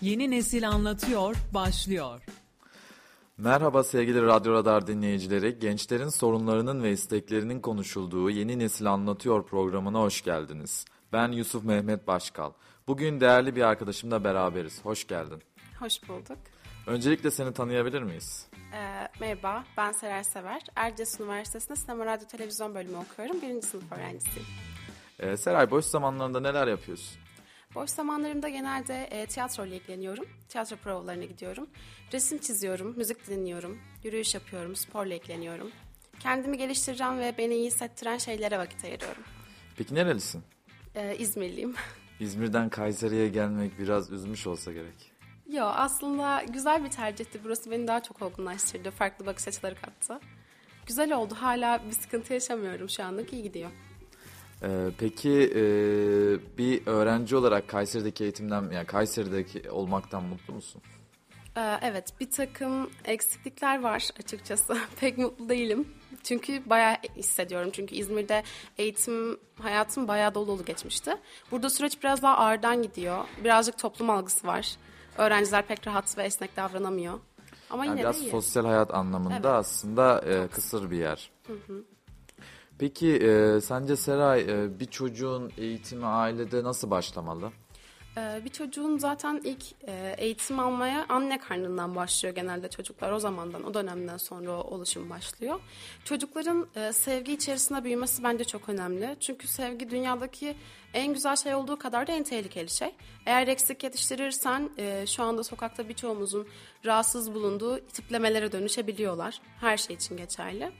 Yeni Nesil Anlatıyor başlıyor. Merhaba sevgili Radyo Radar dinleyicileri. Gençlerin sorunlarının ve isteklerinin konuşulduğu Yeni Nesil Anlatıyor programına hoş geldiniz. Ben Yusuf Mehmet Başkal. Bugün değerli bir arkadaşımla beraberiz. Hoş geldin. Hoş bulduk. Öncelikle seni tanıyabilir miyiz? Ee, merhaba, ben Seray Sever. Erciyes Üniversitesi'nde Sinema Radyo Televizyon bölümü okuyorum. Birinci sınıf öğrencisiyim. Ee, Seray, boş zamanlarında neler yapıyorsun? Boş zamanlarımda genelde e, tiyatro ile ilgileniyorum. Tiyatro provalarına gidiyorum. Resim çiziyorum, müzik dinliyorum, yürüyüş yapıyorum, sporla ilgileniyorum. Kendimi geliştireceğim ve beni iyi hissettiren şeylere vakit ayırıyorum. Peki nerelisin? Ee, İzmirliyim. İzmir'den Kayseri'ye gelmek biraz üzmüş olsa gerek. Yo aslında güzel bir tercihti. Burası beni daha çok olgunlaştırdı. Farklı bakış açıları kattı. Güzel oldu. Hala bir sıkıntı yaşamıyorum şu anlık. iyi gidiyor. Ee, peki e, bir öğrenci olarak Kayseri'deki eğitimden, yani Kayseri'deki olmaktan mutlu musun? Ee, evet bir takım eksiklikler var açıkçası. Pek mutlu değilim. Çünkü bayağı hissediyorum. Çünkü İzmir'de eğitim hayatım bayağı dolu dolu geçmişti. Burada süreç biraz daha ağırdan gidiyor. Birazcık toplum algısı var. Öğrenciler pek rahat ve esnek davranamıyor. Ama Yani yine biraz de iyi. sosyal hayat anlamında Evet. aslında e, kısır bir yer. Peki e, sence Seray e, bir çocuğun eğitimi ailede nasıl başlamalı? Ee, bir çocuğun zaten ilk e, eğitim almaya anne karnından başlıyor genelde çocuklar. O zamandan, o dönemden sonra o oluşum başlıyor. Çocukların e, sevgi içerisinde büyümesi bence çok önemli. Çünkü sevgi dünyadaki en güzel şey olduğu kadar da en tehlikeli şey. Eğer eksik yetiştirirsen e, şu anda sokakta birçoğumuzun rahatsız bulunduğu tiplemelere dönüşebiliyorlar. Her şey için geçerli.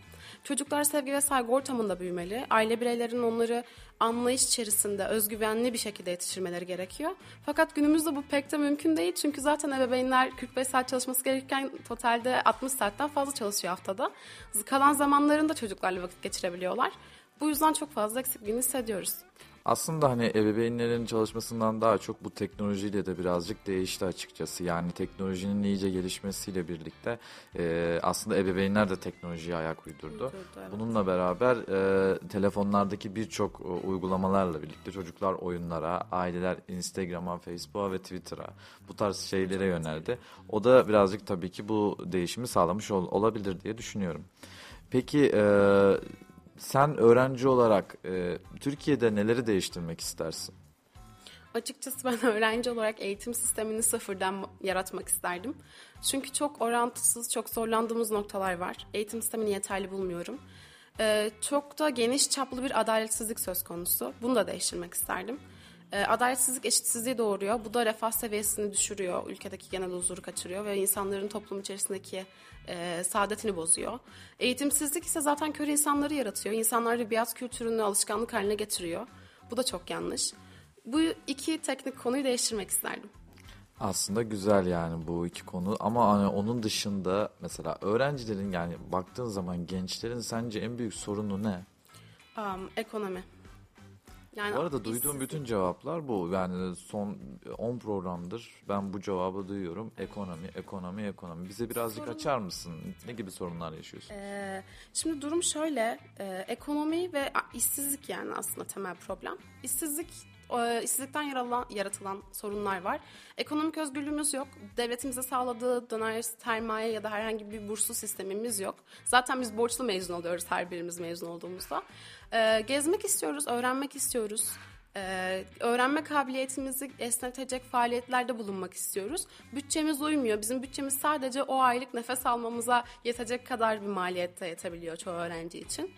Çocuklar sevgi ve saygı ortamında büyümeli. Aile bireylerinin onları anlayış içerisinde özgüvenli bir şekilde yetiştirmeleri gerekiyor. Fakat günümüzde bu pek de mümkün değil. Çünkü zaten ebeveynler 45 saat çalışması gerekirken totalde 60 saatten fazla çalışıyor haftada. Kalan zamanlarında çocuklarla vakit geçirebiliyorlar. Bu yüzden çok fazla eksikliğini hissediyoruz. Aslında hani ebeveynlerin çalışmasından daha çok bu teknolojiyle de birazcık değişti açıkçası. Yani teknolojinin iyice gelişmesiyle birlikte e, aslında ebeveynler de teknolojiye ayak uydurdu. Uydurdu, evet. Bununla beraber e, telefonlardaki birçok e, uygulamalarla birlikte çocuklar oyunlara, aileler Instagram'a, Facebook'a ve Twitter'a bu tarz şeylere yöneldi. O da birazcık tabii ki bu değişimi sağlamış ol- olabilir diye düşünüyorum. Peki e, sen öğrenci olarak e, Türkiye'de neleri değiştirmek istersin? Açıkçası ben öğrenci olarak eğitim sistemini sıfırdan yaratmak isterdim. Çünkü çok orantısız, çok zorlandığımız noktalar var. Eğitim sistemini yeterli bulmuyorum. Ee, çok da geniş çaplı bir adaletsizlik söz konusu. Bunu da değiştirmek isterdim. Ee, adaletsizlik eşitsizliği doğuruyor. Bu da refah seviyesini düşürüyor. Ülkedeki genel huzuru kaçırıyor ve insanların toplum içerisindeki e, saadetini bozuyor. Eğitimsizlik ise zaten kör insanları yaratıyor. İnsanları biat kültürünü alışkanlık haline getiriyor. Bu da çok yanlış. Bu iki teknik konuyu değiştirmek isterdim. Aslında güzel yani bu iki konu ama hani onun dışında mesela öğrencilerin yani baktığın zaman gençlerin sence en büyük sorunu ne? Um, ekonomi. Yani Bu arada duyduğum bütün cevaplar bu. Yani son 10 programdır ben bu cevabı duyuyorum. Ekonomi, ekonomi, ekonomi. Bize birazcık Sorun- açar mısın? Ne gibi sorunlar yaşıyorsun? Ee, şimdi durum şöyle, e, ekonomi ve işsizlik yani aslında temel problem. İşsizlik, işsizlikten yaratılan, yaratılan sorunlar var. Ekonomik özgürlüğümüz yok. Devletimize sağladığı döner sermaye ya da herhangi bir burslu sistemimiz yok. Zaten biz borçlu mezun oluyoruz her birimiz mezun olduğumuzda. Ee, gezmek istiyoruz, öğrenmek istiyoruz. Ee, öğrenme kabiliyetimizi esnetecek faaliyetlerde bulunmak istiyoruz. Bütçemiz uymuyor. Bizim bütçemiz sadece o aylık nefes almamıza yetecek kadar bir maliyette yetebiliyor çoğu öğrenci için.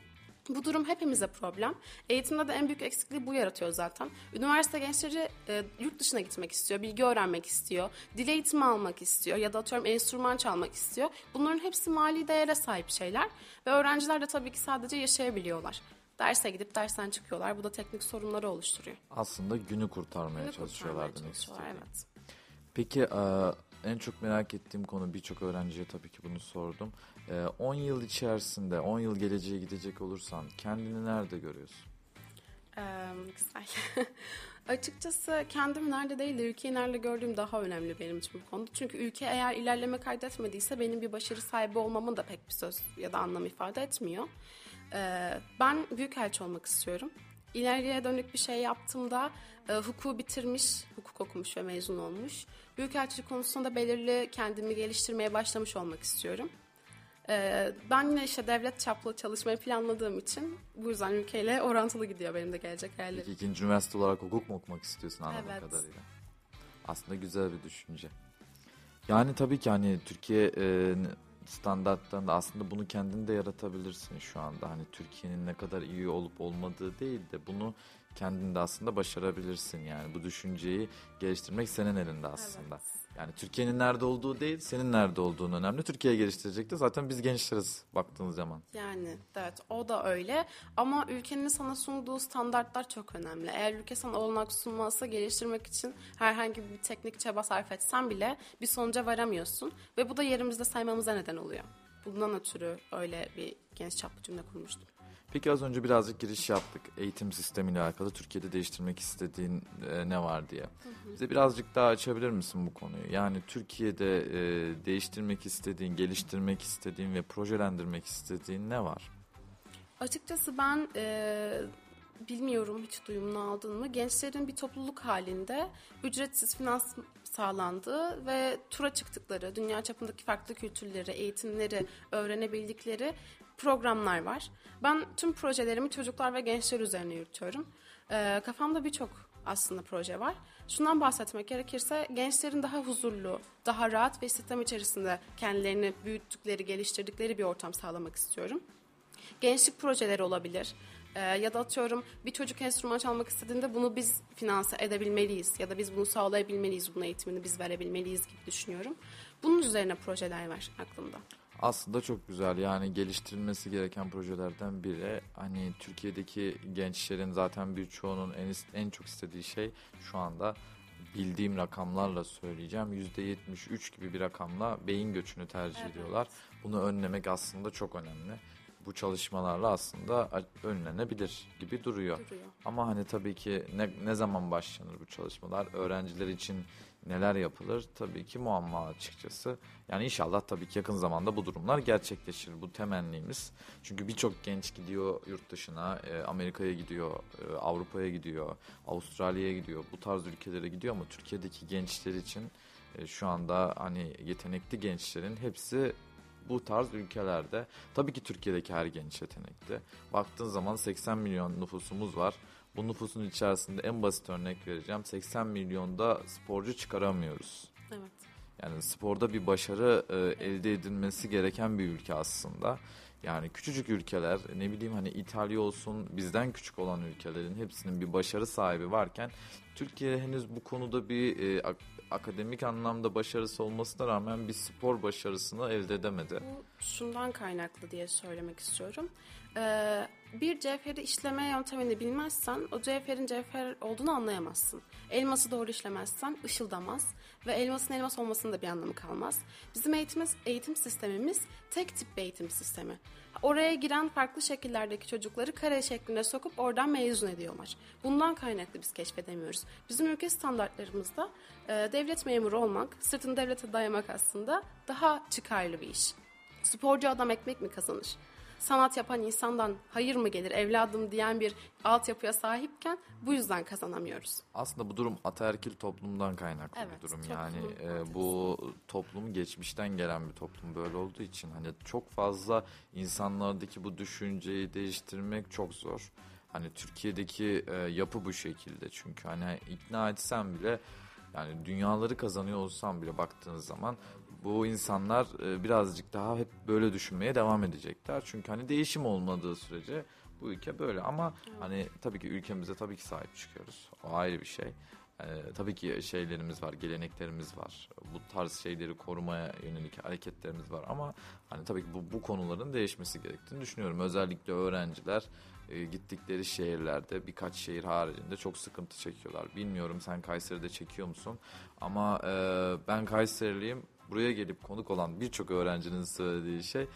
Bu durum hepimize problem. Eğitimde de en büyük eksikliği bu yaratıyor zaten. Üniversite gençleri e, yurt dışına gitmek istiyor, bilgi öğrenmek istiyor, dil eğitimi almak istiyor ya da atıyorum enstrüman çalmak istiyor. Bunların hepsi mali değere sahip şeyler ve öğrenciler de tabii ki sadece yaşayabiliyorlar. Derse gidip dersten çıkıyorlar. Bu da teknik sorunları oluşturuyor. Aslında günü kurtarmaya Bunu çalışıyorlar kurtarmaya demek istiyorum. Evet. Peki e, en çok merak ettiğim konu birçok öğrenciye tabii ki bunu sordum. E, 10 yıl içerisinde, 10 yıl geleceğe gidecek olursan kendini nerede görüyorsun? Ee, güzel. Açıkçası kendimi nerede değil de ülkeyi nerede gördüğüm daha önemli benim için bu konuda. Çünkü ülke eğer ilerleme kaydetmediyse benim bir başarı sahibi olmamın da pek bir söz ya da anlam ifade etmiyor. Ee, ben büyükelçi olmak istiyorum. ileriye dönük bir şey yaptığımda e, hukuku bitirmiş, hukuk okumuş ve mezun olmuş. Büyükelçilik konusunda belirli kendimi geliştirmeye başlamış olmak istiyorum. E, ben yine işte devlet çaplı çalışmayı planladığım için bu yüzden ülkeyle orantılı gidiyor benim de gelecek hayallerim. Peki ikinci üniversite olarak hukuk mu okumak istiyorsun anladığım Evet. kadarıyla? Aslında güzel bir düşünce. Yani tabii ki hani Türkiye e, standartlarında aslında bunu kendin de yaratabilirsin şu anda. Hani Türkiye'nin ne kadar iyi olup olmadığı değil de bunu kendin de aslında başarabilirsin yani. Bu düşünceyi geliştirmek senin elinde aslında. Yani Türkiye'nin nerede olduğu değil, senin nerede olduğun önemli. Türkiye geliştirecek de zaten biz gençleriz baktığınız zaman. Yani evet o da öyle ama ülkenin sana sunduğu standartlar çok önemli. Eğer ülke sana olanak sunmazsa geliştirmek için herhangi bir teknik çaba sarf etsen bile bir sonuca varamıyorsun. Ve bu da yerimizde saymamıza neden oluyor. Bundan ötürü öyle bir geniş çaplı cümle kurmuştum. Peki az önce birazcık giriş yaptık. Eğitim sistemiyle alakalı Türkiye'de değiştirmek istediğin e, ne var diye. Bize birazcık daha açabilir misin bu konuyu? Yani Türkiye'de e, değiştirmek istediğin, geliştirmek istediğin ve projelendirmek istediğin ne var? Açıkçası ben e, bilmiyorum hiç duyumunu aldın mı? Gençlerin bir topluluk halinde ücretsiz finans sağlandığı ve tura çıktıkları, dünya çapındaki farklı kültürleri, eğitimleri öğrenebildikleri programlar var. Ben tüm projelerimi çocuklar ve gençler üzerine yürütüyorum. E, kafamda birçok aslında proje var. Şundan bahsetmek gerekirse gençlerin daha huzurlu, daha rahat ve sistem içerisinde kendilerini büyüttükleri, geliştirdikleri bir ortam sağlamak istiyorum gençlik projeleri olabilir. Ee, ya da atıyorum bir çocuk enstrüman çalmak istediğinde bunu biz finanse edebilmeliyiz ya da biz bunu sağlayabilmeliyiz, bunun eğitimini biz verebilmeliyiz gibi düşünüyorum. Bunun üzerine projeler var aklımda. Aslında çok güzel yani geliştirilmesi gereken projelerden biri. Hani Türkiye'deki gençlerin zaten birçoğunun en, en çok istediği şey şu anda bildiğim rakamlarla söyleyeceğim. %73 gibi bir rakamla beyin göçünü tercih Evet. ediyorlar. Bunu önlemek aslında çok önemli. Bu çalışmalarla aslında önlenebilir gibi duruyor. Duruyor. Ama hani tabii ki ne, ne zaman başlanır bu çalışmalar? Öğrenciler için neler yapılır? Tabii ki muamma açıkçası. Yani inşallah tabii ki yakın zamanda bu durumlar gerçekleşir. Bu temennimiz. Çünkü birçok genç gidiyor yurt dışına, e, Amerika'ya gidiyor, e, Avrupa'ya gidiyor, Avustralya'ya gidiyor. Bu tarz ülkelere gidiyor ama Türkiye'deki gençler için e, şu anda hani yetenekli gençlerin hepsi bu tarz ülkelerde. Tabii ki Türkiye'deki her genç yetenekli. Baktığın zaman 80 milyon nüfusumuz var. Bu nüfusun içerisinde en basit örnek vereceğim. 80 milyonda sporcu çıkaramıyoruz. Evet. Yani sporda bir başarı e, elde edilmesi gereken bir ülke aslında. Yani küçücük ülkeler ne bileyim hani İtalya olsun bizden küçük olan ülkelerin hepsinin bir başarı sahibi varken Türkiye henüz bu konuda bir e, ak- akademik anlamda başarısı olmasına rağmen bir spor başarısını elde edemedi. Bu şundan kaynaklı diye söylemek istiyorum. Ee, bir cevheri işleme yöntemini bilmezsen o cevherin cevher olduğunu anlayamazsın. Elması doğru işlemezsen ışıldamaz ve elmasın elmas olmasının da bir anlamı kalmaz. Bizim eğitimiz, eğitim sistemimiz tek tip bir eğitim sistemi. Oraya giren farklı şekillerdeki çocukları kare şeklinde sokup oradan mezun ediyorlar. Bundan kaynaklı biz keşfedemiyoruz. Bizim ülke standartlarımızda e, devlet memuru olmak, sırtını devlete dayamak aslında daha çıkarlı bir iş. Sporcu adam ekmek mi kazanır? Sanat yapan insandan hayır mı gelir evladım diyen bir altyapıya sahipken bu yüzden kazanamıyoruz. Aslında bu durum ataerkil toplumdan kaynaklı Evet, bir durum. Yani e, bu toplum geçmişten gelen bir toplum böyle olduğu için hani çok fazla insanlardaki bu düşünceyi değiştirmek çok zor. Hani Türkiye'deki e, yapı bu şekilde çünkü hani ikna etsem bile yani dünyaları kazanıyor olsam bile baktığınız zaman bu insanlar e, birazcık daha hep böyle düşünmeye devam edecekler. Çünkü hani değişim olmadığı sürece bu ülke böyle ama hani tabii ki ülkemize tabii ki sahip çıkıyoruz. O ayrı bir şey. Ee, tabii ki şeylerimiz var, geleneklerimiz var. Bu tarz şeyleri korumaya yönelik hareketlerimiz var ama hani tabii ki bu, bu konuların değişmesi gerektiğini düşünüyorum. Özellikle öğrenciler e, gittikleri şehirlerde birkaç şehir haricinde çok sıkıntı çekiyorlar. Bilmiyorum sen Kayseri'de çekiyor musun? Ama e, ben Kayseriliyim. Buraya gelip konuk olan birçok öğrencinin söylediği şey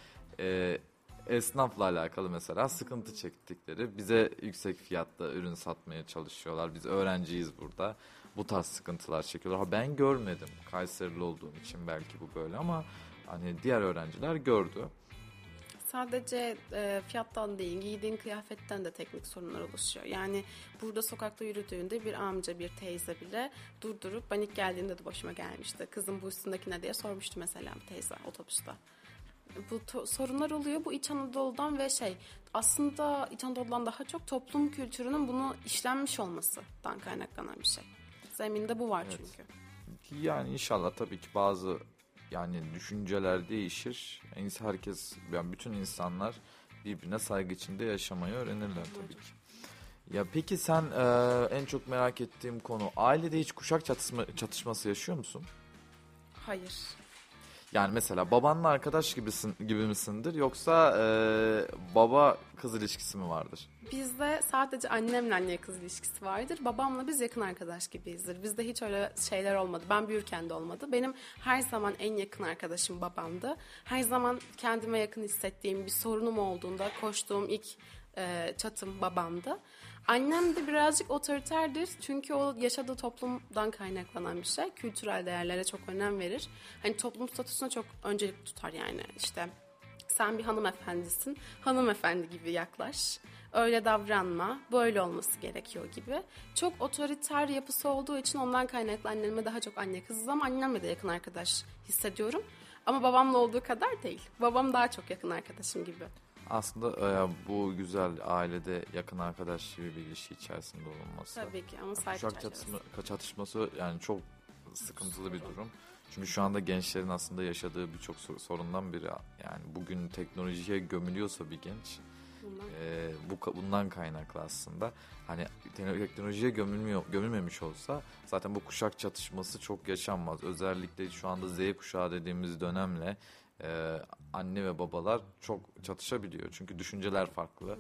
e, esnafla alakalı mesela sıkıntı çektikleri bize yüksek fiyatla ürün satmaya çalışıyorlar. Biz öğrenciyiz burada. Bu tarz sıkıntılar çekiyorlar. Ha ben görmedim. Kayserili olduğum için belki bu böyle ama hani diğer öğrenciler gördü. Sadece e, fiyattan değil, giydiğin kıyafetten de teknik sorunlar oluşuyor. Yani burada sokakta yürüdüğünde bir amca, bir teyze bile durdurup ben ilk geldiğimde de başıma gelmişti. Kızım bu üstündeki ne diye sormuştu mesela bir teyze otobüste. Bu sorunlar oluyor bu İç Anadolu'dan ve şey aslında İç Anadolu'dan daha çok toplum kültürünün bunu işlenmiş olmasından kaynaklanan bir şey. Zeminde bu var çünkü. Yani inşallah tabii ki bazı yani düşünceler değişir. Herkes yani bütün insanlar birbirine saygı içinde yaşamayı öğrenirler tabii ki. Ya peki sen e, en çok merak ettiğim konu ailede hiç kuşak çatışma, çatışması yaşıyor musun? Hayır. Yani mesela babanla arkadaş gibisin gibi misindir yoksa e, baba kız ilişkisi mi vardır? Bizde sadece annemle anne kız ilişkisi vardır. Babamla biz yakın arkadaş gibiyizdir. Bizde hiç öyle şeyler olmadı. Ben büyürken de olmadı. Benim her zaman en yakın arkadaşım babamdı. Her zaman kendime yakın hissettiğim bir sorunum olduğunda koştuğum ilk e, çatım babamdı. Annem de birazcık otoriterdir. Çünkü o yaşadığı toplumdan kaynaklanan bir şey. Kültürel değerlere çok önem verir. Hani toplum statüsüne çok öncelik tutar yani. İşte sen bir hanımefendisin, hanımefendi gibi yaklaş. Öyle davranma, böyle olması gerekiyor gibi. Çok otoriter yapısı olduğu için ondan kaynaklı anneme daha çok anne kızız ama annemle de yakın arkadaş hissediyorum. Ama babamla olduğu kadar değil. Babam daha çok yakın arkadaşım gibi. Aslında e, bu güzel ailede yakın arkadaş gibi bir ilişki içerisinde olunması. Tabii ki ama saygı Kuşak çatışma, çatışması yani çok sıkıntılı bir durum. Çünkü şu anda gençlerin aslında yaşadığı birçok sor- sorundan biri. Yani bugün teknolojiye gömülüyorsa bir genç e, bu bundan kaynaklı aslında. Hani te- teknolojiye gömülmüyor gömülmemiş olsa zaten bu kuşak çatışması çok yaşanmaz. Özellikle şu anda Z kuşağı dediğimiz dönemle e, anne ve babalar çok çatışabiliyor. Çünkü düşünceler farklı.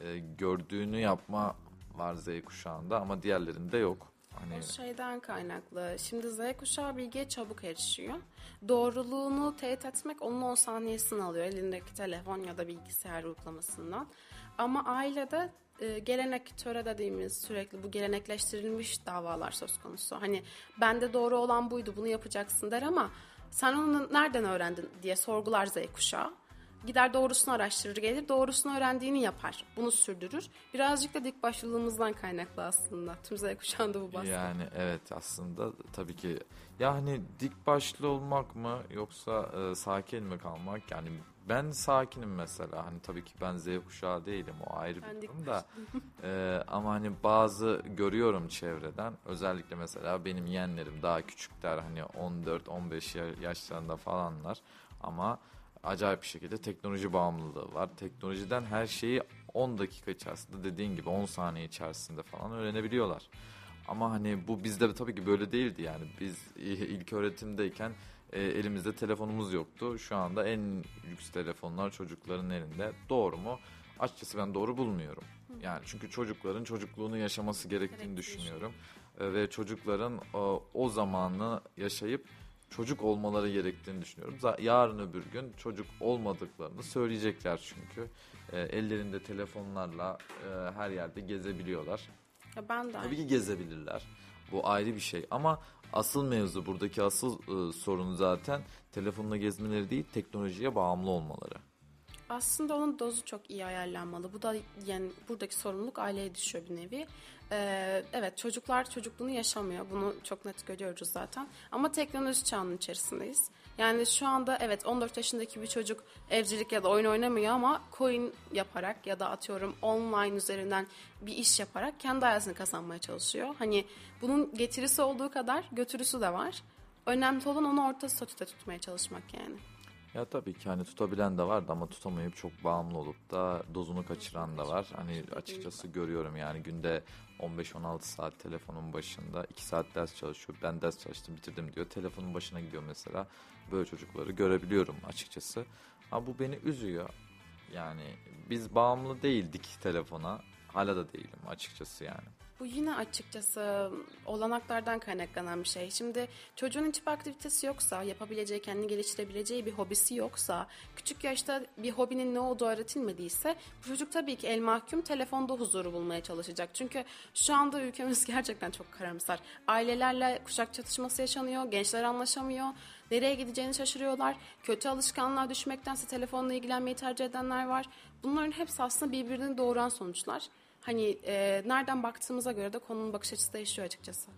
E, gördüğünü yapma var Z kuşağında ama diğerlerinde yok. Hani O şeyden kaynaklı. Şimdi Z kuşağı bilgiye çabuk erişiyor. Doğruluğunu teyit etmek onun 10 saniyesini alıyor elindeki telefon ya da bilgisayar uygulamasından. Ama ailede e, gelenek töre dediğimiz sürekli bu gelenekleştirilmiş davalar söz konusu. Hani bende doğru olan buydu bunu yapacaksın der ama sen onu nereden öğrendin diye sorgular Z kuşağı. Gider doğrusunu araştırır gelir doğrusunu öğrendiğini yapar. Bunu sürdürür. Birazcık da dik başlılığımızdan kaynaklı aslında. Tüm Z kuşağında bu bahsettiğim. Yani evet aslında tabii ki yani dik başlı olmak mı yoksa e, sakin mi kalmak yani ben sakinim mesela hani tabii ki ben Z kuşağı değilim o ayrı Ben bir durum da E, ama hani bazı görüyorum çevreden özellikle mesela benim yeğenlerim daha küçükler hani 14-15 ya- yaşlarında falanlar ama acayip bir şekilde teknoloji bağımlılığı var. Teknolojiden her şeyi 10 dakika içerisinde dediğin gibi 10 saniye içerisinde falan öğrenebiliyorlar. Ama hani bu bizde tabii ki böyle değildi yani. Biz ilk öğretimdeyken e, elimizde telefonumuz yoktu. Şu anda en lüks telefonlar çocukların elinde. Doğru mu? Açıkçası ben doğru bulmuyorum. Yani çünkü çocukların çocukluğunu yaşaması gerektiğini Gerektiğini düşünüyorum. E, ve çocukların o, o zamanı yaşayıp çocuk olmaları gerektiğini düşünüyorum. Yarın öbür gün çocuk olmadıklarını söyleyecekler çünkü. E, ellerinde telefonlarla e, her yerde gezebiliyorlar. Ya ben de Tabii ki gezebilirler. Bu ayrı bir şey ama asıl mevzu buradaki asıl e, sorun zaten telefonla gezmeleri değil teknolojiye bağımlı olmaları. Aslında onun dozu çok iyi ayarlanmalı. Bu da yani buradaki sorumluluk aileye düşüyor bir nevi. Ee, evet çocuklar çocukluğunu yaşamıyor. Bunu çok net görüyoruz zaten. Ama teknoloji çağının içerisindeyiz. Yani şu anda evet 14 yaşındaki bir çocuk evcilik ya da oyun oynamıyor ama coin yaparak ya da atıyorum online üzerinden bir iş yaparak kendi hayatını kazanmaya çalışıyor. Hani bunun getirisi olduğu kadar götürüsü de var. Önemli olan onu orta statüde tutmaya çalışmak yani. Ya tabii ki hani tutabilen de vardı ama tutamayıp çok bağımlı olup da dozunu kaçıran da var. Hani açıkçası görüyorum yani günde 15-16 saat telefonun başında 2 saat ders çalışıyor. Ben ders çalıştım bitirdim diyor. Telefonun başına gidiyor mesela. Böyle çocukları görebiliyorum açıkçası. Ama bu beni üzüyor. Yani biz bağımlı değildik telefona. Hala da değilim açıkçası yani. Bu yine açıkçası olanaklardan kaynaklanan bir şey. Şimdi çocuğun hiçbir aktivitesi yoksa, yapabileceği, kendini geliştirebileceği bir hobisi yoksa, küçük yaşta bir hobinin ne olduğu öğretilmediyse bu çocuk tabii ki el mahkum telefonda huzuru bulmaya çalışacak. Çünkü şu anda ülkemiz gerçekten çok karamsar. Ailelerle kuşak çatışması yaşanıyor, gençler anlaşamıyor. Nereye gideceğini şaşırıyorlar. Kötü alışkanlığa düşmektense telefonla ilgilenmeyi tercih edenler var. Bunların hepsi aslında birbirini doğuran sonuçlar. Hani e, nereden baktığımıza göre de konunun bakış açısı değişiyor açıkçası.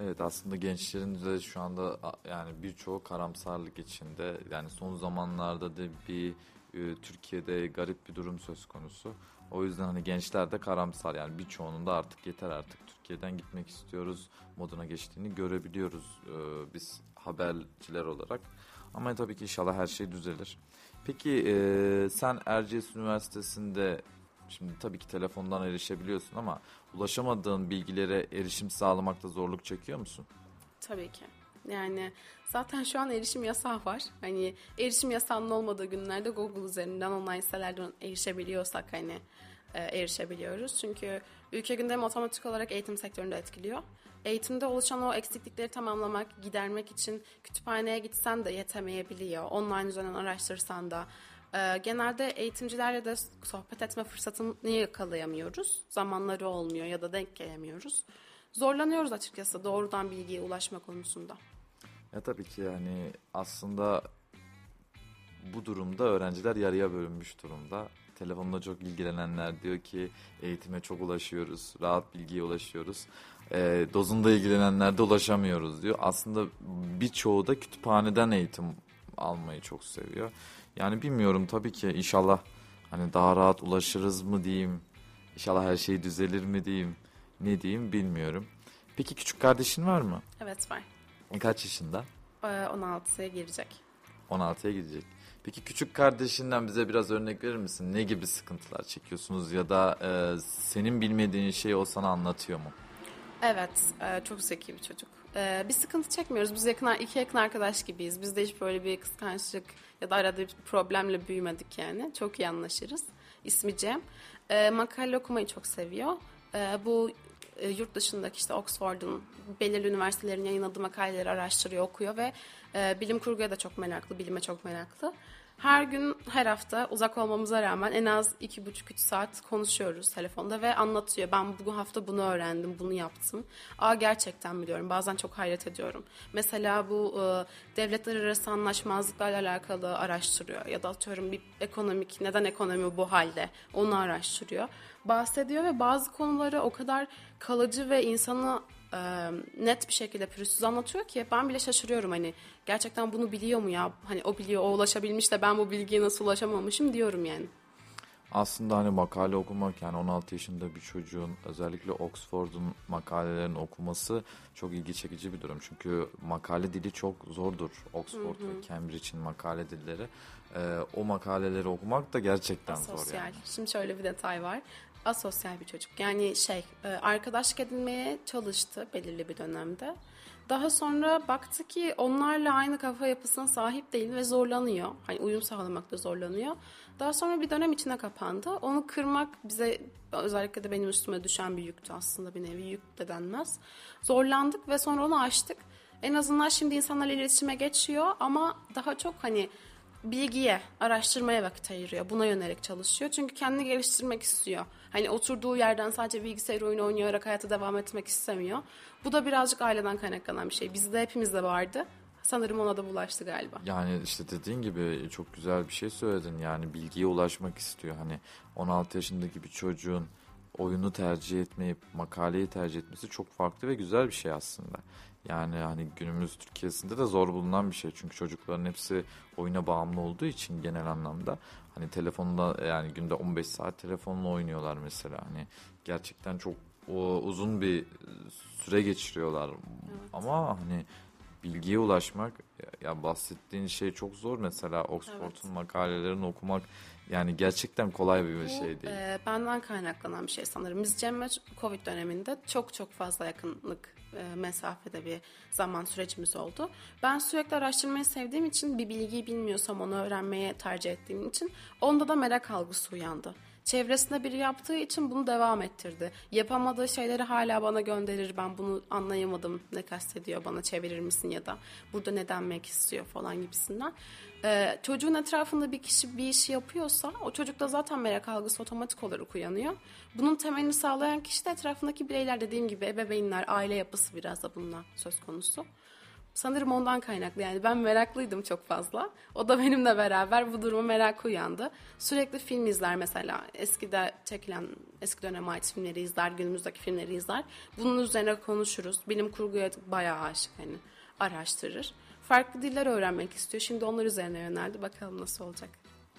Evet aslında gençlerin de şu anda yani birçoğu karamsarlık içinde. Yani son zamanlarda da bir e, Türkiye'de garip bir durum söz konusu. O yüzden hani gençler de karamsar yani birçoğunun da artık yeter artık Türkiye'den gitmek istiyoruz moduna geçtiğini görebiliyoruz e, biz haberciler olarak. Ama tabii ki inşallah her şey düzelir. Peki e, sen Erciyes Üniversitesi'nde Şimdi tabii ki telefondan erişebiliyorsun ama ulaşamadığın bilgilere erişim sağlamakta zorluk çekiyor musun? Tabii ki. Yani zaten şu an erişim yasağı var. Hani erişim yasağının olmadığı günlerde Google üzerinden online sitelerden erişebiliyorsak hani e, erişebiliyoruz. Çünkü ülke gündemi otomatik olarak eğitim sektöründe etkiliyor. Eğitimde oluşan o eksiklikleri tamamlamak, gidermek için kütüphaneye gitsen de yetemeyebiliyor. Online üzerinden araştırsan da. E, genelde eğitimcilerle de sohbet etme fırsatını yakalayamıyoruz. Zamanları olmuyor ya da denk gelemiyoruz. Zorlanıyoruz açıkçası doğrudan bilgiye ulaşma konusunda. Ya tabii ki yani aslında bu durumda öğrenciler yarıya bölünmüş durumda. Telefonla çok ilgilenenler diyor ki eğitime çok ulaşıyoruz, rahat bilgiye ulaşıyoruz. E, dozunda ilgilenenler de ulaşamıyoruz diyor. Aslında birçoğu da kütüphaneden eğitim almayı çok seviyor. Yani bilmiyorum tabii ki inşallah hani daha rahat ulaşırız mı diyeyim. İnşallah her şey düzelir mi diyeyim. Ne diyeyim bilmiyorum. Peki küçük kardeşin var mı? Evet var. Kaç yaşında? Ee, 16'ya girecek. 16'ya gidecek. Peki küçük kardeşinden bize biraz örnek verir misin? Ne gibi sıkıntılar çekiyorsunuz ya da e, senin bilmediğin şeyi o sana anlatıyor mu? Evet, e, çok zeki bir çocuk. E, bir sıkıntı çekmiyoruz. Biz yakın, iki yakın arkadaş gibiyiz. Bizde hiç böyle bir kıskançlık ya da arada bir problemle büyümedik yani. Çok iyi anlaşırız. İsmi Cem. E, makale okumayı çok seviyor. E, bu e, yurt dışındaki işte Oxford'un belirli üniversitelerin yayınladığı makaleleri araştırıyor, okuyor ve e, bilim kurguya da çok meraklı, bilime çok meraklı. Her gün, her hafta uzak olmamıza rağmen en az iki buçuk üç saat konuşuyoruz telefonda ve anlatıyor. Ben bu hafta bunu öğrendim, bunu yaptım. Aa gerçekten biliyorum. Bazen çok hayret ediyorum. Mesela bu e, devletler arası anlaşmazlıklarla alakalı araştırıyor. Ya da atıyorum bir ekonomik, neden ekonomi bu halde onu araştırıyor. Bahsediyor ve bazı konuları o kadar kalıcı ve insanı e, net bir şekilde pürüzsüz anlatıyor ki ben bile şaşırıyorum hani gerçekten bunu biliyor mu ya hani o biliyor o ulaşabilmiş de ben bu bilgiye nasıl ulaşamamışım diyorum yani. Aslında hani makale okumak yani 16 yaşında bir çocuğun özellikle Oxford'un makalelerini okuması çok ilgi çekici bir durum. Çünkü makale dili çok zordur. Oxford hı hı. ve Cambridge'in makale dilleri. Ee, o makaleleri okumak da gerçekten Asosyal. zor yani. Şimdi şöyle bir detay var. Asosyal bir çocuk. Yani şey arkadaşlık edinmeye çalıştı belirli bir dönemde. Daha sonra baktı ki onlarla aynı kafa yapısına sahip değil ve zorlanıyor. Hani uyum sağlamakta zorlanıyor. Daha sonra bir dönem içine kapandı. Onu kırmak bize özellikle de benim üstüme düşen bir yüktü aslında bir nevi yük de denmez. Zorlandık ve sonra onu aştık. En azından şimdi insanlarla iletişime geçiyor ama daha çok hani bilgiye, araştırmaya vakit ayırıyor. Buna yönelik çalışıyor. Çünkü kendini geliştirmek istiyor. Hani oturduğu yerden sadece bilgisayar oyunu oynayarak hayata devam etmek istemiyor. Bu da birazcık aileden kaynaklanan bir şey. Bizde hepimizde vardı. Sanırım ona da bulaştı galiba. Yani işte dediğin gibi çok güzel bir şey söyledin. Yani bilgiye ulaşmak istiyor. Hani 16 yaşındaki bir çocuğun oyunu tercih etmeyip makaleyi tercih etmesi çok farklı ve güzel bir şey aslında. Yani hani günümüz Türkiye'sinde de zor bulunan bir şey. Çünkü çocukların hepsi oyuna bağımlı olduğu için genel anlamda hani telefonda yani günde 15 saat telefonla oynuyorlar mesela. Hani gerçekten çok o, uzun bir süre geçiriyorlar. Evet. Ama hani bilgiye ulaşmak ya bahsettiğin şey çok zor mesela Oxford'un evet. makalelerini okumak yani gerçekten kolay bir şey değil. E, benden kaynaklanan bir şey sanırım. Biz Cem'le Covid döneminde çok çok fazla yakınlık e, mesafede bir zaman sürecimiz oldu. Ben sürekli araştırmayı sevdiğim için bir bilgiyi bilmiyorsam onu öğrenmeye tercih ettiğim için onda da merak algısı uyandı. Çevresinde biri yaptığı için bunu devam ettirdi. Yapamadığı şeyleri hala bana gönderir. Ben bunu anlayamadım. Ne kastediyor bana çevirir misin ya da burada ne denmek istiyor falan gibisinden. Ee, çocuğun etrafında bir kişi bir işi yapıyorsa o çocukta zaten merak algısı otomatik olarak uyanıyor. Bunun temelini sağlayan kişi de etrafındaki bireyler dediğim gibi ebeveynler, aile yapısı biraz da bundan söz konusu. Sanırım ondan kaynaklı yani ben meraklıydım çok fazla. O da benimle beraber bu duruma merak uyandı. Sürekli film izler mesela. Eskide çekilen eski dönem ait filmleri izler, günümüzdeki filmleri izler. Bunun üzerine konuşuruz. Bilim kurguya bayağı aşık hani araştırır. Farklı diller öğrenmek istiyor. Şimdi onlar üzerine yöneldi. Bakalım nasıl olacak.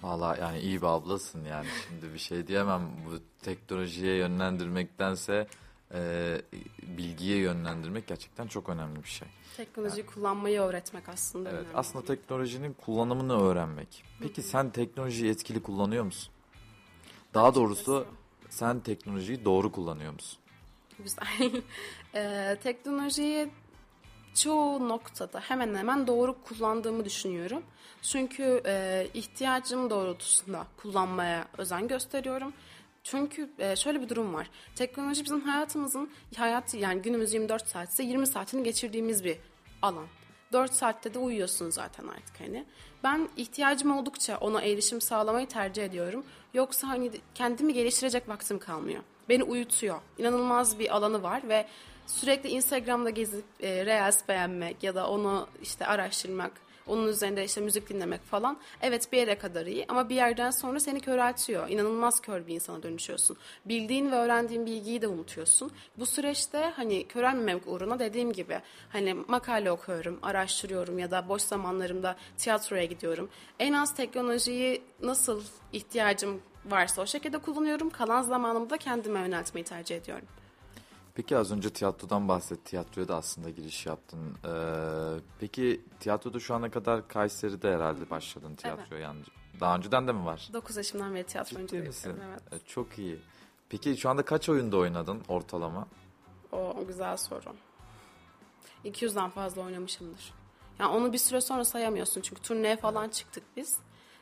Valla yani iyi bir ablasın yani. Şimdi bir şey diyemem. Bu teknolojiye yönlendirmektense e, bilgiye yönlendirmek gerçekten çok önemli bir şey. Teknolojiyi kullanmayı öğretmek aslında Evet, önemli. aslında teknolojinin kullanımını öğrenmek. Peki sen teknolojiyi etkili kullanıyor musun? Daha doğrusu sen teknolojiyi doğru kullanıyor musun? Güzel. Ee, teknolojiyi çoğu noktada hemen hemen doğru kullandığımı düşünüyorum. Çünkü e, ihtiyacım doğrultusunda kullanmaya özen gösteriyorum. Çünkü e, şöyle bir durum var. Teknoloji bizim hayatımızın hayatı yani günümüz 24 saatse 20 saatini geçirdiğimiz bir alan. 4 saatte de uyuyorsun zaten artık hani. Ben ihtiyacım oldukça ona erişim sağlamayı tercih ediyorum. Yoksa hani kendimi geliştirecek vaktim kalmıyor. Beni uyutuyor. İnanılmaz bir alanı var ve sürekli Instagram'da gezip e, reels beğenmek ya da onu işte araştırmak, onun üzerinde işte müzik dinlemek falan. Evet bir yere kadar iyi ama bir yerden sonra seni köreltiyor. İnanılmaz kör bir insana dönüşüyorsun. Bildiğin ve öğrendiğin bilgiyi de unutuyorsun. Bu süreçte hani körelmemek uğruna dediğim gibi hani makale okuyorum, araştırıyorum ya da boş zamanlarımda tiyatroya gidiyorum. En az teknolojiyi nasıl ihtiyacım varsa o şekilde kullanıyorum. Kalan zamanımı da kendime yöneltmeyi tercih ediyorum. Peki az önce tiyatrodan bahset. Tiyatroya da aslında giriş yaptın. Ee, peki tiyatroda şu ana kadar Kayseri'de herhalde başladın tiyatroya. Yani daha önceden de mi var? 9 yaşımdan beri tiyatro oyunculuğu yapıyorum. Evet. Ee, çok iyi. Peki şu anda kaç oyunda oynadın ortalama? O güzel soru. 200'den fazla oynamışımdır. Yani onu bir süre sonra sayamıyorsun çünkü turneye falan çıktık biz.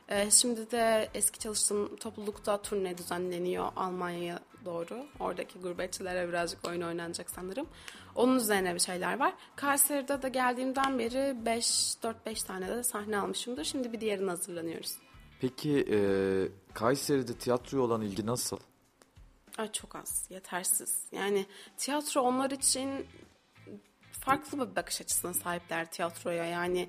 Ee, şimdi de eski çalıştığım toplulukta turne düzenleniyor Almanya'ya doğru. Oradaki gurbetçilere birazcık oyun oynanacak sanırım. Onun üzerine bir şeyler var. Kayseri'de de geldiğimden beri 5 4-5 tane de sahne almışımdır. Şimdi bir diğerine hazırlanıyoruz. Peki e, Kayseri'de tiyatroya olan ilgi nasıl? Ay çok az, yetersiz. Yani tiyatro onlar için farklı bir bakış açısına sahipler tiyatroya. Yani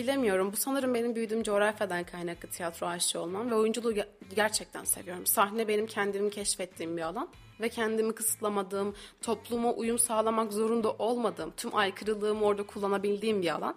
bilemiyorum. Bu sanırım benim büyüdüğüm coğrafyadan kaynaklı tiyatro aşığı olmam ve oyunculuğu ge- gerçekten seviyorum. Sahne benim kendimi keşfettiğim bir alan ve kendimi kısıtlamadığım, topluma uyum sağlamak zorunda olmadığım, tüm aykırılığımı orada kullanabildiğim bir alan.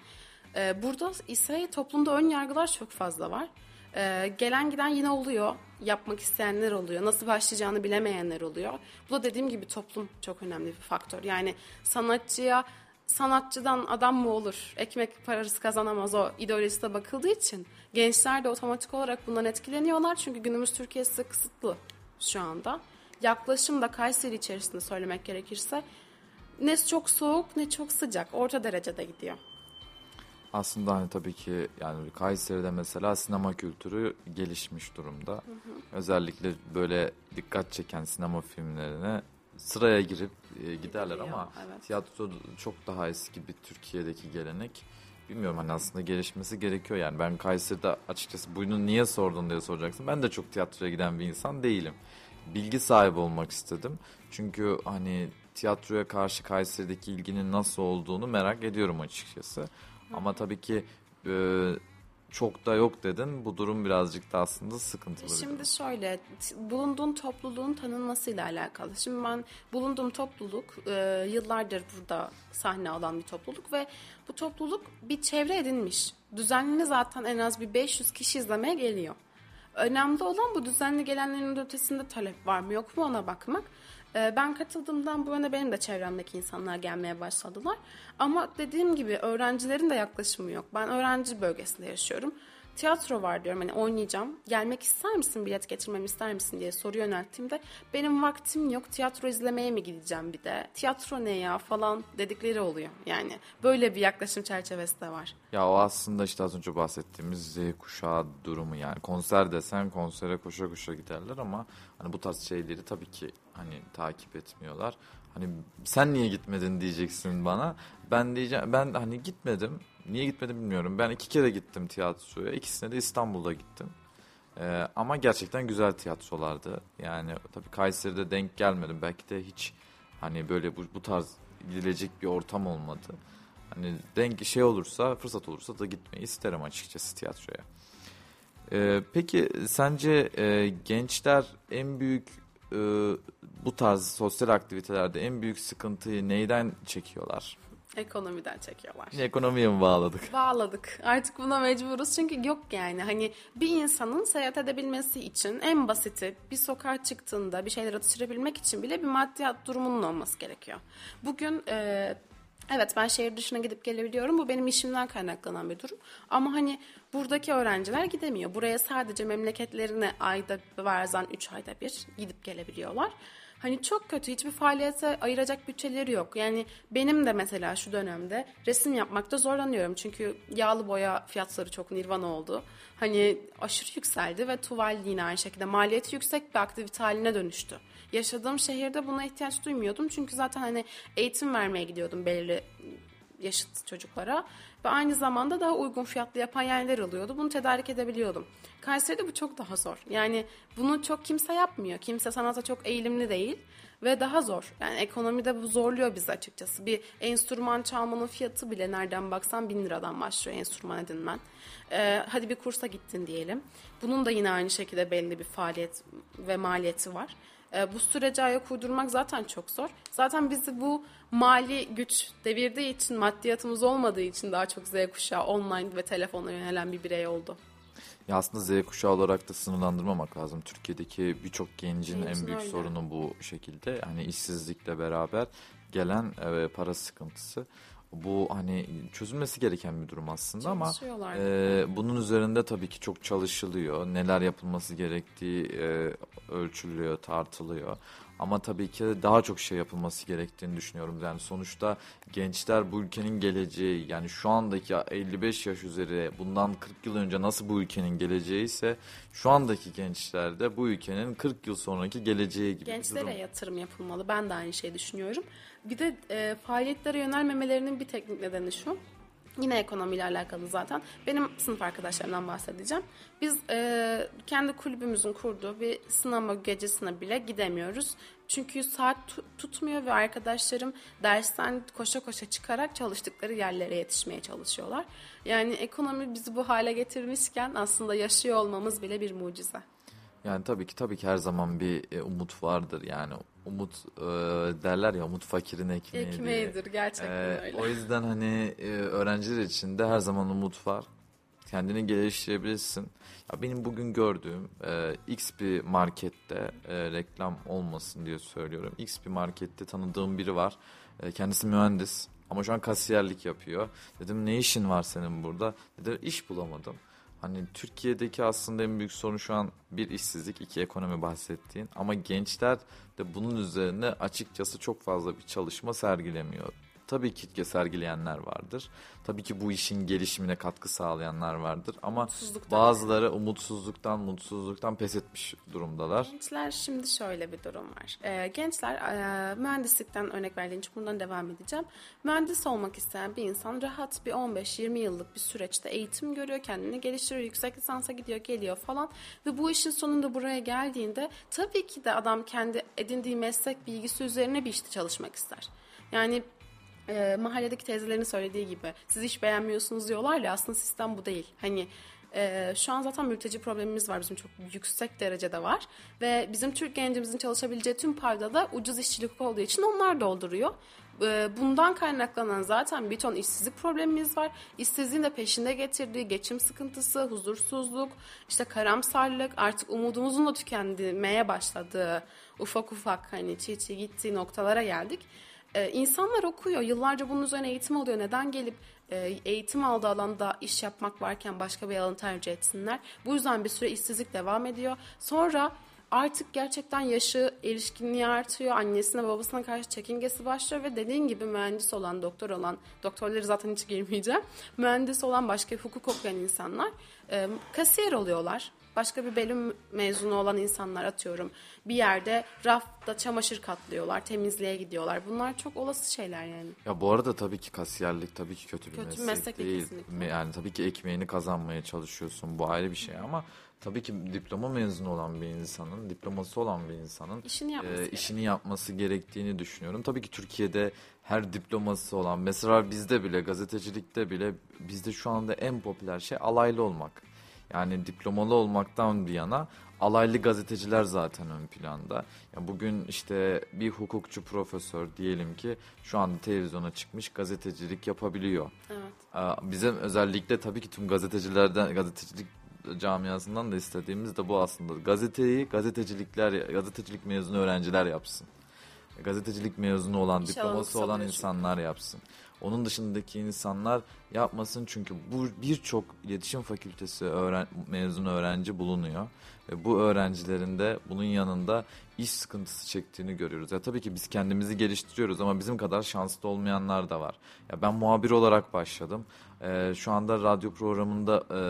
Ee, burada ise toplumda ön yargılar çok fazla var. Ee, gelen giden yine oluyor. Yapmak isteyenler oluyor. Nasıl başlayacağını bilemeyenler oluyor. Bu da dediğim gibi toplum çok önemli bir faktör. Yani sanatçıya sanatçıdan adam mı olur? Ekmek parası kazanamaz o ideolojisine bakıldığı için gençler de otomatik olarak bundan etkileniyorlar. Çünkü günümüz Türkiye'si kısıtlı şu anda. Yaklaşım da Kayseri içerisinde söylemek gerekirse ne çok soğuk ne çok sıcak. Orta derecede gidiyor. Aslında hani tabii ki yani Kayseri'de mesela sinema kültürü gelişmiş durumda. Özellikle böyle dikkat çeken sinema filmlerine sıraya girip e, giderler Gidiliyor, ama evet. tiyatro çok daha eski bir Türkiye'deki gelenek. Bilmiyorum hani aslında gelişmesi gerekiyor yani. Ben Kayseri'de açıkçası bunu niye sordun diye soracaksın. Ben de çok tiyatroya giden bir insan değilim. Bilgi sahibi olmak istedim. Çünkü hani tiyatroya karşı Kayseri'deki ilginin nasıl olduğunu merak ediyorum açıkçası. Ama tabii ki e, çok da yok dedin. Bu durum birazcık da aslında sıkıntılı bir. Şimdi şöyle, t- bulunduğun topluluğun tanınmasıyla alakalı. Şimdi ben bulunduğum topluluk e, yıllardır burada sahne alan bir topluluk ve bu topluluk bir çevre edinmiş. Düzenli zaten en az bir 500 kişi izlemeye geliyor. Önemli olan bu düzenli gelenlerin ötesinde talep var mı yok mu ona bakmak. E, ben katıldığımdan bu yana benim de çevremdeki insanlar gelmeye başladılar. Ama dediğim gibi öğrencilerin de yaklaşımı yok. Ben öğrenci bölgesinde yaşıyorum. Tiyatro var diyorum hani oynayacağım. Gelmek ister misin bilet getirmemi ister misin diye soru yönelttiğimde benim vaktim yok tiyatro izlemeye mi gideceğim bir de tiyatro ne ya falan dedikleri oluyor. Yani böyle bir yaklaşım çerçevesi de var. Ya o aslında işte az önce bahsettiğimiz Z kuşağı durumu yani konser desen konsere koşa koşa giderler ama hani bu tarz şeyleri tabii ki hani takip etmiyorlar. Hani sen niye gitmedin diyeceksin bana. Ben diyeceğim ben hani gitmedim. Niye gitmedim bilmiyorum. Ben iki kere gittim tiyatroya. İkisine de İstanbul'da gittim. Ee, ama gerçekten güzel tiyatrolardı. Yani tabii Kayseri'de denk gelmedim. Belki de hiç hani böyle bu, bu tarz gidilecek bir ortam olmadı. Hani denk şey olursa, fırsat olursa da gitmeyi isterim açıkçası tiyatroya. Ee, peki sence e, gençler en büyük e, bu tarz sosyal aktivitelerde en büyük sıkıntıyı neyden çekiyorlar? Ekonomiden çekiyorlar. Ekonomiye mi bağladık? Bağladık. Artık buna mecburuz çünkü yok yani. Hani bir insanın seyahat edebilmesi için en basiti bir sokağa çıktığında bir şeyler atıştırabilmek için bile bir maddiyat durumunun olması gerekiyor. Bugün e, evet ben şehir dışına gidip gelebiliyorum. Bu benim işimden kaynaklanan bir durum. Ama hani buradaki öğrenciler gidemiyor. Buraya sadece memleketlerine ayda bazen 3 ayda bir gidip gelebiliyorlar. Hani çok kötü hiçbir faaliyete ayıracak bütçeleri yok. Yani benim de mesela şu dönemde resim yapmakta zorlanıyorum. Çünkü yağlı boya fiyatları çok nirvan oldu. Hani aşırı yükseldi ve tuval yine aynı şekilde maliyeti yüksek bir aktivite haline dönüştü. Yaşadığım şehirde buna ihtiyaç duymuyordum. Çünkü zaten hani eğitim vermeye gidiyordum belirli yaşıt çocuklara ve aynı zamanda daha uygun fiyatlı yapan yerler oluyordu. Bunu tedarik edebiliyordum. Kayseri'de bu çok daha zor. Yani bunu çok kimse yapmıyor. Kimse sanata çok eğilimli değil ve daha zor. Yani ekonomide bu zorluyor bizi açıkçası. Bir enstrüman çalmanın fiyatı bile nereden baksan bin liradan başlıyor enstrüman edinmen. Ee, hadi bir kursa gittin diyelim. Bunun da yine aynı şekilde belli bir faaliyet ve maliyeti var. Ee, bu sürece ayak uydurmak zaten çok zor. Zaten bizi bu mali güç devirdiği için, maddiyatımız olmadığı için daha çok Z kuşağı online ve telefona yönelen bir birey oldu. Ya aslında Z kuşağı olarak da sınırlandırmamak lazım. Türkiye'deki birçok gencin Gencin en büyük öyle. sorunu bu şekilde. Hani işsizlikle beraber gelen e, para sıkıntısı. Bu hani çözülmesi gereken bir durum aslında ama e, bunun üzerinde tabii ki çok çalışılıyor. Neler yapılması gerektiği e, ölçülüyor, tartılıyor. Ama tabii ki daha çok şey yapılması gerektiğini düşünüyorum. Yani sonuçta gençler bu ülkenin geleceği. Yani şu andaki 55 yaş üzeri bundan 40 yıl önce nasıl bu ülkenin geleceği ise şu andaki gençler de bu ülkenin 40 yıl sonraki geleceği gibi Gençlere yatırım yapılmalı. Ben de aynı şeyi düşünüyorum. Bir de e, faaliyetlere yönelmemelerinin bir teknik nedeni şu. Yine ekonomiyle alakalı zaten. Benim sınıf arkadaşlarımdan bahsedeceğim. Biz e, kendi kulübümüzün kurduğu bir sinema gecesine bile gidemiyoruz. Çünkü saat tu- tutmuyor ve arkadaşlarım dersten koşa koşa çıkarak çalıştıkları yerlere yetişmeye çalışıyorlar. Yani ekonomi bizi bu hale getirmişken aslında yaşıyor olmamız bile bir mucize. Yani tabii ki tabii ki her zaman bir e, umut vardır. Yani umut e, derler ya umut fakirin ekmeği diye. Ekmeğidir gerçekten Ee, öyle. O yüzden hani e, öğrenciler için de her zaman umut var. Kendini geliştirebilirsin. Ya benim bugün gördüğüm e, X bir markette e, reklam olmasın diye söylüyorum. X bir markette tanıdığım biri var. E, kendisi mühendis ama şu an kasiyerlik yapıyor. Dedim ne işin var senin burada? Dedi iş bulamadım. Hani Türkiye'deki aslında en büyük sorun şu an bir işsizlik, iki ekonomi bahsettiğin. Ama gençler de bunun üzerine açıkçası çok fazla bir çalışma sergilemiyor. Tabii ki sergileyenler vardır. Tabii ki bu işin gelişimine katkı sağlayanlar vardır. Ama bazıları umutsuzluktan, mutsuzluktan pes etmiş durumdalar. Gençler şimdi şöyle bir durum var. Ee, gençler e, mühendislikten örnek verdiğin için buradan devam edeceğim. Mühendis olmak isteyen bir insan rahat bir 15-20 yıllık bir süreçte eğitim görüyor, kendini geliştiriyor, yüksek lisansa gidiyor, geliyor falan. Ve bu işin sonunda buraya geldiğinde tabii ki de adam kendi edindiği meslek bilgisi üzerine bir işte çalışmak ister. Yani e, mahalledeki teyzelerin söylediği gibi siz iş beğenmiyorsunuz diyorlar ya aslında sistem bu değil. Hani e, şu an zaten mülteci problemimiz var bizim çok yüksek derecede var ve bizim Türk gencimizin çalışabileceği tüm payda da ucuz işçilik olduğu için onlar dolduruyor. E, bundan kaynaklanan zaten bir ton işsizlik problemimiz var. İşsizliğin de peşinde getirdiği geçim sıkıntısı, huzursuzluk, işte karamsarlık, artık umudumuzun da tükenmeye başladığı ufak ufak hani çiğ çiğ gittiği noktalara geldik. Ee, insanlar okuyor. Yıllarca bunun üzerine eğitim alıyor. Neden gelip e, eğitim aldığı alanda iş yapmak varken başka bir alanı tercih etsinler? Bu yüzden bir süre işsizlik devam ediyor. Sonra artık gerçekten yaşı, erişkinliği artıyor. Annesine babasına karşı çekingesi başlıyor ve dediğin gibi mühendis olan, doktor olan, doktorları zaten hiç girmeyeceğim. Mühendis olan başka hukuk okuyan insanlar e, kasiyer oluyorlar. Başka bir bölüm mezunu olan insanlar atıyorum. Bir yerde rafta çamaşır katlıyorlar, temizliğe gidiyorlar. Bunlar çok olası şeyler yani. Ya bu arada tabii ki kasiyerlik tabii ki kötü bir Kötü meslek, meslek değil, kesinlikle. Yani tabii ki ekmeğini kazanmaya çalışıyorsun. Bu ayrı bir şey ama tabii ki diploma mezunu olan bir insanın, diploması olan bir insanın İşini yapması e, gerek. işini yapması gerektiğini düşünüyorum. Tabii ki Türkiye'de her diploması olan, mesela bizde bile gazetecilikte bile bizde şu anda en popüler şey alaylı olmak. Yani diplomalı olmaktan bir yana alaylı gazeteciler zaten ön planda. Ya bugün işte bir hukukçu profesör diyelim ki şu anda televizyona çıkmış gazetecilik yapabiliyor. Evet. Aa, Bizim özellikle tabii ki tüm gazetecilerden, gazetecilik camiasından da istediğimiz de bu aslında. Gazeteyi gazetecilikler, gazetecilik mezunu öğrenciler yapsın. Gazetecilik mezunu olan, diploması olan insanlar yapsın. Onun dışındaki insanlar yapmasın çünkü bu birçok iletişim fakültesi öğren, mezunu öğrenci bulunuyor. Ve bu öğrencilerin de bunun yanında iş sıkıntısı çektiğini görüyoruz. Ya tabii ki biz kendimizi geliştiriyoruz ama bizim kadar şanslı olmayanlar da var. Ya ben muhabir olarak başladım. Ee, şu anda radyo programında e,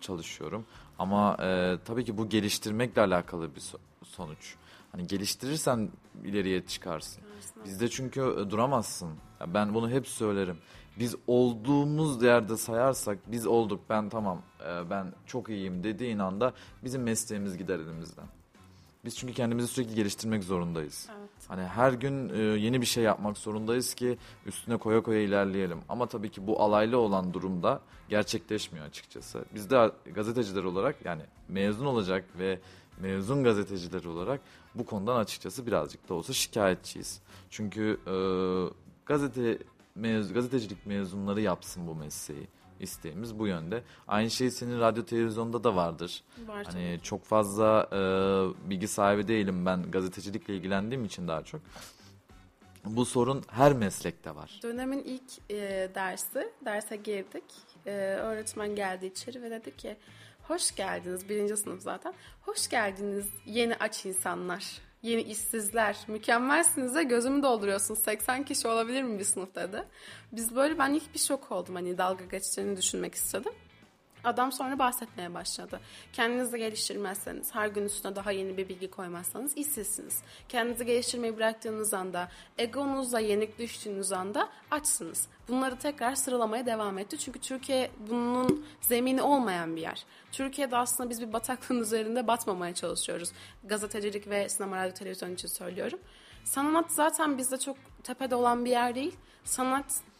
çalışıyorum. Ama e, tabii ki bu geliştirmekle alakalı bir so- sonuç. Hani geliştirirsen ileriye çıkarsın. Bizde çünkü e, duramazsın. Ya ben bunu hep söylerim. Biz olduğumuz yerde sayarsak biz olduk ben tamam e, ben çok iyiyim dediğin anda bizim mesleğimiz gider elimizden. Biz çünkü kendimizi sürekli geliştirmek zorundayız. Evet. Hani her gün e, yeni bir şey yapmak zorundayız ki üstüne koya koya ilerleyelim. Ama tabii ki bu alaylı olan durumda gerçekleşmiyor açıkçası. Biz de gazeteciler olarak yani mezun olacak ve mezun gazeteciler olarak bu konudan açıkçası birazcık da olsa şikayetçiyiz. Çünkü e, gazete mez, gazetecilik mezunları yapsın bu mesleği. İsteğimiz bu yönde. Aynı şey senin radyo televizyonda da vardır. Var. Hani çok fazla e, bilgi sahibi değilim ben gazetecilikle ilgilendiğim için daha çok. Bu sorun her meslekte var. Dönemin ilk e, dersi, derse girdik. E, öğretmen geldi içeri ve dedi ki hoş geldiniz, birinci sınıf zaten. Hoş geldiniz yeni aç insanlar, yeni işsizler, mükemmelsiniz de gözümü dolduruyorsunuz. 80 kişi olabilir mi bir sınıf dedi. Biz böyle ben ilk bir şok oldum hani dalga geçeceğini düşünmek istedim. Adam sonra bahsetmeye başladı. Kendinizi geliştirmezseniz, her gün üstüne daha yeni bir bilgi koymazsanız işsizsiniz. Kendinizi geliştirmeyi bıraktığınız anda, egonuzla yenik düştüğünüz anda açsınız. Bunları tekrar sıralamaya devam etti. Çünkü Türkiye bunun zemini olmayan bir yer. Türkiye'de aslında biz bir bataklığın üzerinde batmamaya çalışıyoruz. Gazetecilik ve sinema, radyo, televizyon için söylüyorum. Sanat zaten bizde çok tepede olan bir yer değil.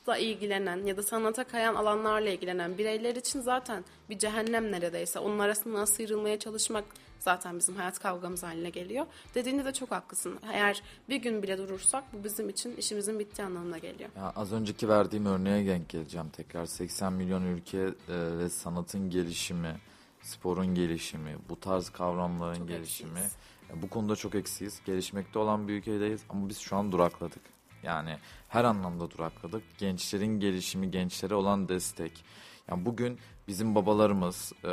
Sanatla ilgilenen ya da sanata kayan alanlarla ilgilenen bireyler için zaten bir cehennem neredeyse. Onun arasından sıyrılmaya çalışmak zaten bizim hayat kavgamız haline geliyor. Dediğinde de çok haklısın. Eğer bir gün bile durursak bu bizim için işimizin bittiği anlamına geliyor. Ya az önceki verdiğim örneğe denk geleceğim tekrar. 80 milyon ülke e, ve sanatın gelişimi, sporun gelişimi, bu tarz kavramların Çok gelişimi. eksiyiz. Bu konuda çok eksiyiz. Gelişmekte olan bir ülkedeyiz ama biz şu an durakladık. Yani her anlamda durakladık. Gençlerin gelişimi, gençlere olan destek. Yani bugün bizim babalarımız e,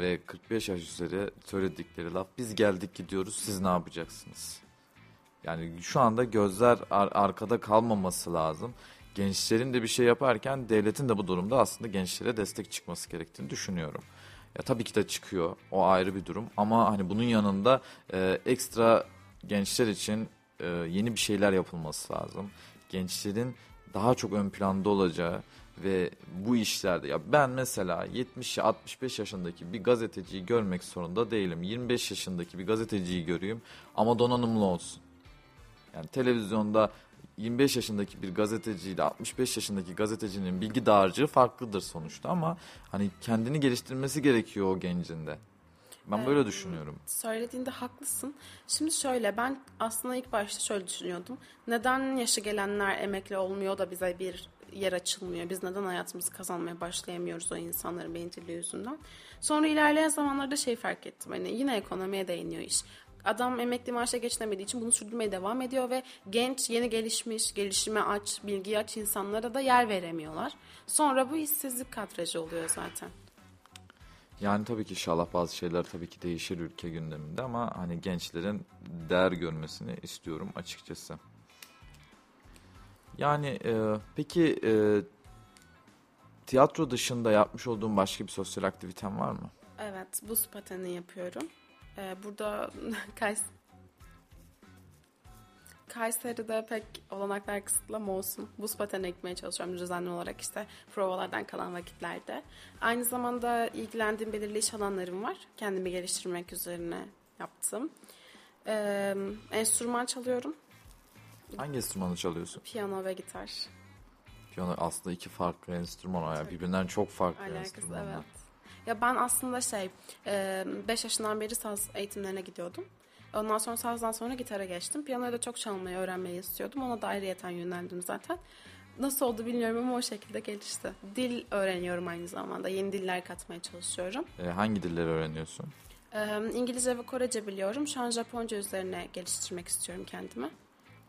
ve 45 yaş üzeri söyledikleri laf biz geldik gidiyoruz siz ne yapacaksınız? Yani şu anda gözler ar- arkada kalmaması lazım. Gençlerin de bir şey yaparken devletin de bu durumda aslında gençlere destek çıkması gerektiğini düşünüyorum. Ya tabii ki de çıkıyor. O ayrı bir durum. Ama hani bunun yanında e, ekstra gençler için e, yeni bir şeyler yapılması lazım. Gençlerin daha çok ön planda olacağı ve bu işlerde ya ben mesela 70 65 yaşındaki bir gazeteciyi görmek zorunda değilim. 25 yaşındaki bir gazeteciyi göreyim ama donanımlı olsun. Yani televizyonda 25 yaşındaki bir gazeteciyle 65 yaşındaki gazetecinin bilgi dağarcığı farklıdır sonuçta ama hani kendini geliştirmesi gerekiyor o gencin Ben böyle düşünüyorum. Söylediğinde haklısın. Şimdi şöyle ben aslında ilk başta şöyle düşünüyordum. Neden yaşı gelenler emekli olmuyor da bize bir yer açılmıyor? Biz neden hayatımızı kazanmaya başlayamıyoruz o insanların bencilliği yüzünden? Sonra ilerleyen zamanlarda şey fark ettim. Hani yine ekonomiye değiniyor iş. Adam emekli maaşla geçinemediği için bunu sürdürmeye devam ediyor ve genç, yeni gelişmiş, gelişime aç, bilgiye aç insanlara da yer veremiyorlar. Sonra bu işsizlik kadrajı oluyor zaten. Yani tabii ki inşallah bazı şeyler tabii ki değişir ülke gündeminde ama hani gençlerin değer görmesini istiyorum açıkçası. Yani e, peki e, tiyatro dışında yapmış olduğun başka bir sosyal aktiviten var mı? Evet, buz pateni yapıyorum. Ee, burada Kayseri'de pek olanaklar kısıtlı ama olsun. Buz pateni ekmeye çalışıyorum düzenli olarak işte provalardan kalan vakitlerde. Aynı zamanda ilgilendiğim belirli iş alanlarım var. Kendimi geliştirmek üzerine yaptım. Ee, enstrüman çalıyorum. Hangi enstrümanı çalıyorsun? Piyano ve gitar. Piyano aslında iki farklı enstrüman o ya. Birbirinden çok farklı Alakası enstrümanlar. evet. Ya ben aslında şey 5 yaşından beri saz eğitimlerine gidiyordum. Ondan sonra sazdan sonra gitara geçtim. Piyanoyu da çok çalmayı öğrenmeyi istiyordum. Ona da ayrıyeten yöneldim zaten. Nasıl oldu bilmiyorum ama o şekilde gelişti. Dil öğreniyorum aynı zamanda. Yeni diller katmaya çalışıyorum. E, hangi dilleri öğreniyorsun? Ee, İngilizce ve Korece biliyorum. Şu an Japonca üzerine geliştirmek istiyorum kendimi.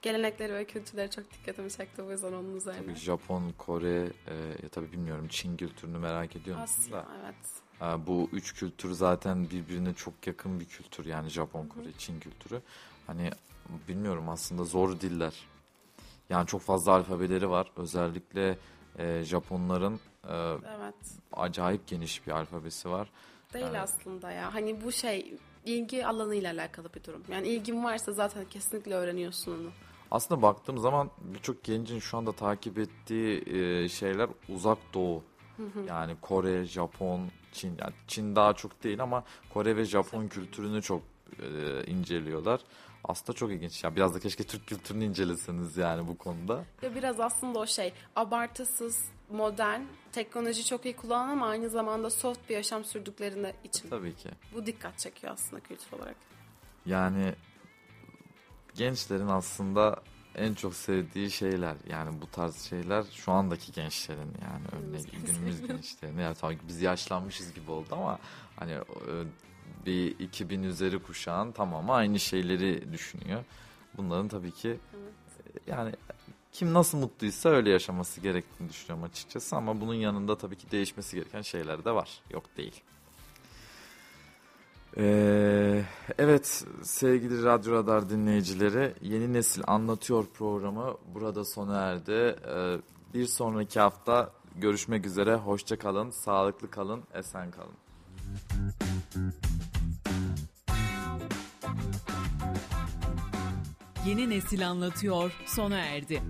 Gelenekleri ve kültürleri çok dikkatimi çekti o yüzden onun üzerine. Tabii Japon, Kore, e, ya tabii bilmiyorum Çin kültürünü merak ediyorum. Asya evet. E, bu üç kültür zaten birbirine çok yakın bir kültür yani Japon, Kore, Çin kültürü. Hani bilmiyorum aslında zor diller. Yani çok fazla alfabeleri var. Özellikle e, Japonların e, Evet. acayip geniş bir alfabesi var. Değil Evet. aslında ya. Hani bu şey ilgi alanıyla alakalı bir durum. Yani ilgin varsa zaten kesinlikle öğreniyorsun onu. Aslında baktığım zaman birçok gencin şu anda takip ettiği e, şeyler uzak doğu. Yani Kore, Japon, Çin. Yani Çin daha çok değil ama Kore ve Japon kültürünü çok e, inceliyorlar. Aslında çok ilginç. Ya biraz da keşke Türk kültürünü inceleseniz yani bu konuda. Ya biraz aslında o şey abartısız, modern, teknoloji çok iyi kullanan ama aynı zamanda soft bir yaşam sürdüklerine için. Tabii ki. Bu dikkat çekiyor aslında kültür olarak. Yani gençlerin aslında en çok sevdiği şeyler yani bu tarz şeyler şu andaki gençlerin yani örneğin günümüz gençlerin. gençlerin yani tabii biz yaşlanmışız gibi oldu ama hani e, bir 2000 üzeri kuşağın tamamı aynı şeyleri düşünüyor. Bunların tabii ki yani kim nasıl mutluysa öyle yaşaması gerektiğini düşünüyorum açıkçası ama bunun yanında tabii ki değişmesi gereken şeyler de var. Yok değil. Ee, evet sevgili Radyo Radar dinleyicileri Yeni Nesil Anlatıyor programı burada sona erdi. Ee, bir sonraki hafta görüşmek üzere. Hoşça kalın, sağlıklı kalın, esen kalın. Yeni nesil anlatıyor sona erdi.